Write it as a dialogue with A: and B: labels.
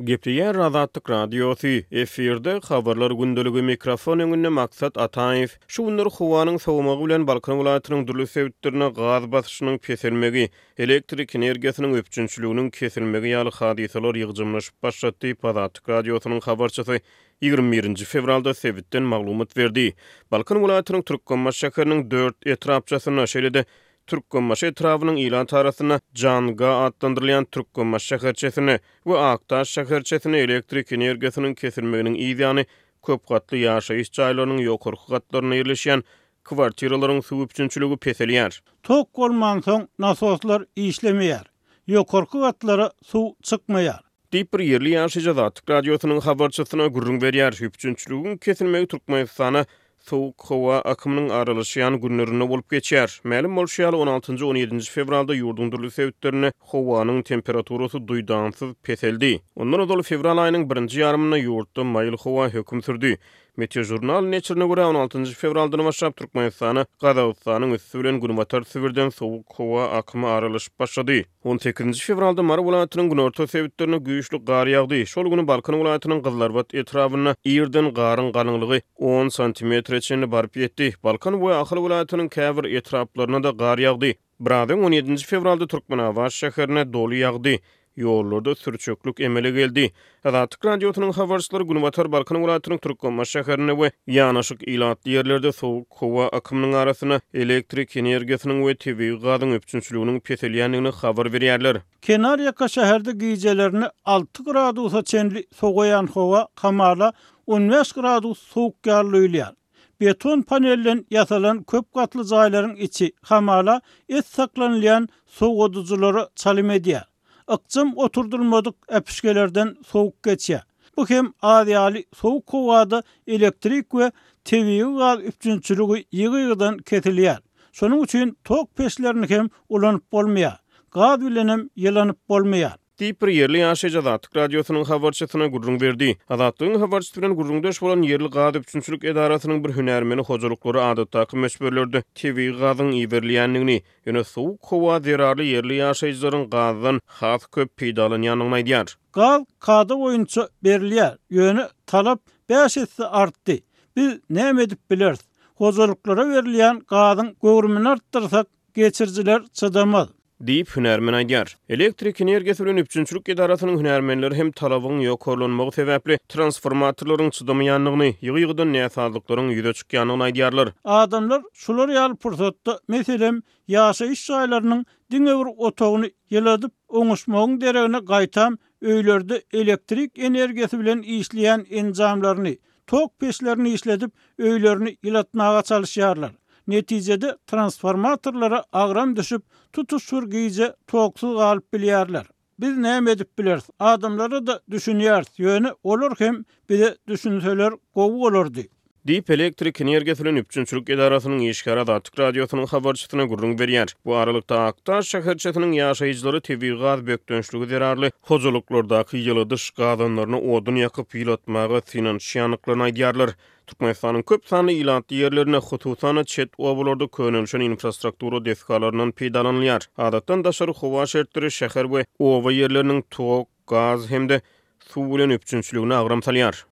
A: Gepleýär Azatlyk Radiosy, efirde Habarlar gündeligi, mikrofon öňünde Maksat Ataýew. Şu günler howanyň sowamagy bilen Balkan welaýatynyň dürli sebitlerinde gaz basyşynyň peselmegi, elektrik energiýasynyň üpjünçiliginiň kesilmegi ýaly hadysalar ýygjamlaşyp başlady diýip, Azatlyk Radiosynyň habarçysy ýigrimi birinji fewralda sebitden maglumat berdi. Balkan welaýatynyň Türkgonbaş şäheriniň dört etrapçasynda, şeýle-de Türkgenbaşy etrabynyň ilat arasynda Janga atlandyrylýan Türkgenbaşy şäherçesinde we Akdaş şäherçesinde elektrik energiýasynyň kesilmeginiň yzýany köp gatly ýaşaýyş jaýlarynyň ýokarky gatlarynda ýerleşýän kwartiralaryň suw üpjünçiligi peselýär.
B: Tok bolmansoň nasoslar işlemeýär, ýokarky gatlara suw çykmaýar.
A: Diýip, bir ýerli ýaşaýjy Azatlyk Radiosynyň habarçysyna gürrüň berýär. Üpjünçiligiň kesilmegi Türkmenistana sowuk howa akymynyň aralaşýan günlerinde bolup geçýär. Mälim bolşy ýaly, on altynjy, on ýedinji fewralda ýurduň dürli sebitlerinde howanyň temperaturasy duýdansyz peseldi. Ondan ozal fewral aýynyň birinji ýarymynda ýurtda maýyl howa höküm sürdi. Meteožurnal neşirine görä, on altynjy fewraldan başlap Türkmenistana Gazagystanyň üsti bilen Günbatar Sibirden sowuk howa akymy aralaşyp başlady. On sekizinji fewralda Mary welaýatynyň günorta sebitlerine güýçli gar ýagdy. Şol güni Balkan welaýatynyň Gyzylarbat etrabynda ýerden garyň galyňlygy on santimetre çenli baryp ýetdi. Balkan we Ahal welaýatynyň käbir etraplaryna-da gar ýagdy. Biraz öň on ýedinji fewralda Türkmenabat şäherinde doly ýagdy, ýollarda sürçeklik emele geldi. Azatlyk Radiosynyň habarçylary Günbatar Balkan welaýatynyň Türkmenbaşy şäherinde we ýanaşyk ilatly ýerlerde sowuk howa akymynyň arasynda elektrik energiýasynyň we tebigy gazyň üpjünçiliginiň peselýändigini habar berýärler.
B: Kenarýaka şäherde gijelerine alty gradusa çenli sowaýan howa hamala on bäş gradus sowuk ýaly duýulýar. Beton panelden ýasalan köp gatly jaýlaryň içi hamala et saklanylýan sowadyjylara çalym edýär. Ykjam oturdylmadyk äpişgelerden sowuk geçýär. Bu hem az ýaly sowuk howada elektrik we tebigy gaz üpjünçiligi ýygy-ýygydan kesilýär. Şonuň üçin tok peçlerini hem ulanyp bolmaýar. Gaz bilenem ýylanyp bolmaýar.
A: Diýip, bir ýerli ýaşaýjy Azatlyk Radiosynyň habarçysyna gürrüň berdi. Azatlygyň habarçysy bilen gürrüňdeş bolan ýerli gaz üpjünçilik edarasynyň bir hünärmeni hojalyklara adatdaky möçberlerde tebigy gazyň iberilýändigini, ýöne sowuk howa zerarly ýerli ýaşaýjylaryň gazdan has köp peýdalanýandygyny aýdýar.
B: Gaz kada boýunça berilýär, ýöne talap bäş esse artdy. Biz näme edip bileris? Hojalyklara berilýän gazyň göwrümini artdyrsak, geçirijiler çydamaz.
A: Diýip, hünärmen aýdýar. Elektrik energiýasy bilen üpjünçilik edarasynyň hünärmenleri hem talabyň ýokarlanmagy sebäpli transformatorlaryň çydamaýandygyny, ýygy-ýygydan näsazlyklaryň ýüze çykýandygyny aýdýarlar.
B: Adamlar şular ýaly pursatda, meselem, ýaşaýyş jaýlarynyň diňe bir otagyny ýyladyp oňuşmagyň deregine gaýtam öýlerde elektrik energiýasy bilen işleýän enjamlaryny, Tok peçlerini işledip, öýlerini ýylatmaga çalyşýarlar. Netijede, transformatorlara agram düşüp, tutuş bir gije toksuz galyp bilýärler. Biz näme edip bileris? Adamlara-da düşünýäris, ýöne olar hem bize düşünseler gowy bolardy.
A: Diýip, elektrik energiýasyny üpjünçilik edarasynyň işgäri Azatlyk Radiosynyň habarçysyna gürrüň berýär. Bu aralykda, Akdaş şäherçesiniň ýaşaýjylary tebigy gaz bökdençligi zerarly hojalyklardaky ýyladyş gazanlaryna odun ýakyp ýylatmaga synanyşýandyklaryny aýdýarlar. Türkmenistanyň köp sanly ilatly ýerlerinde, hususan-da, çet obalarda könelişen infrastruktura desgalaryndan peýdalanylýar. Adatdan daşary howa şertleri şäher we oba ýerleriniň tok, gaz hem-de suw bilen üpjünçiligine agram salýar.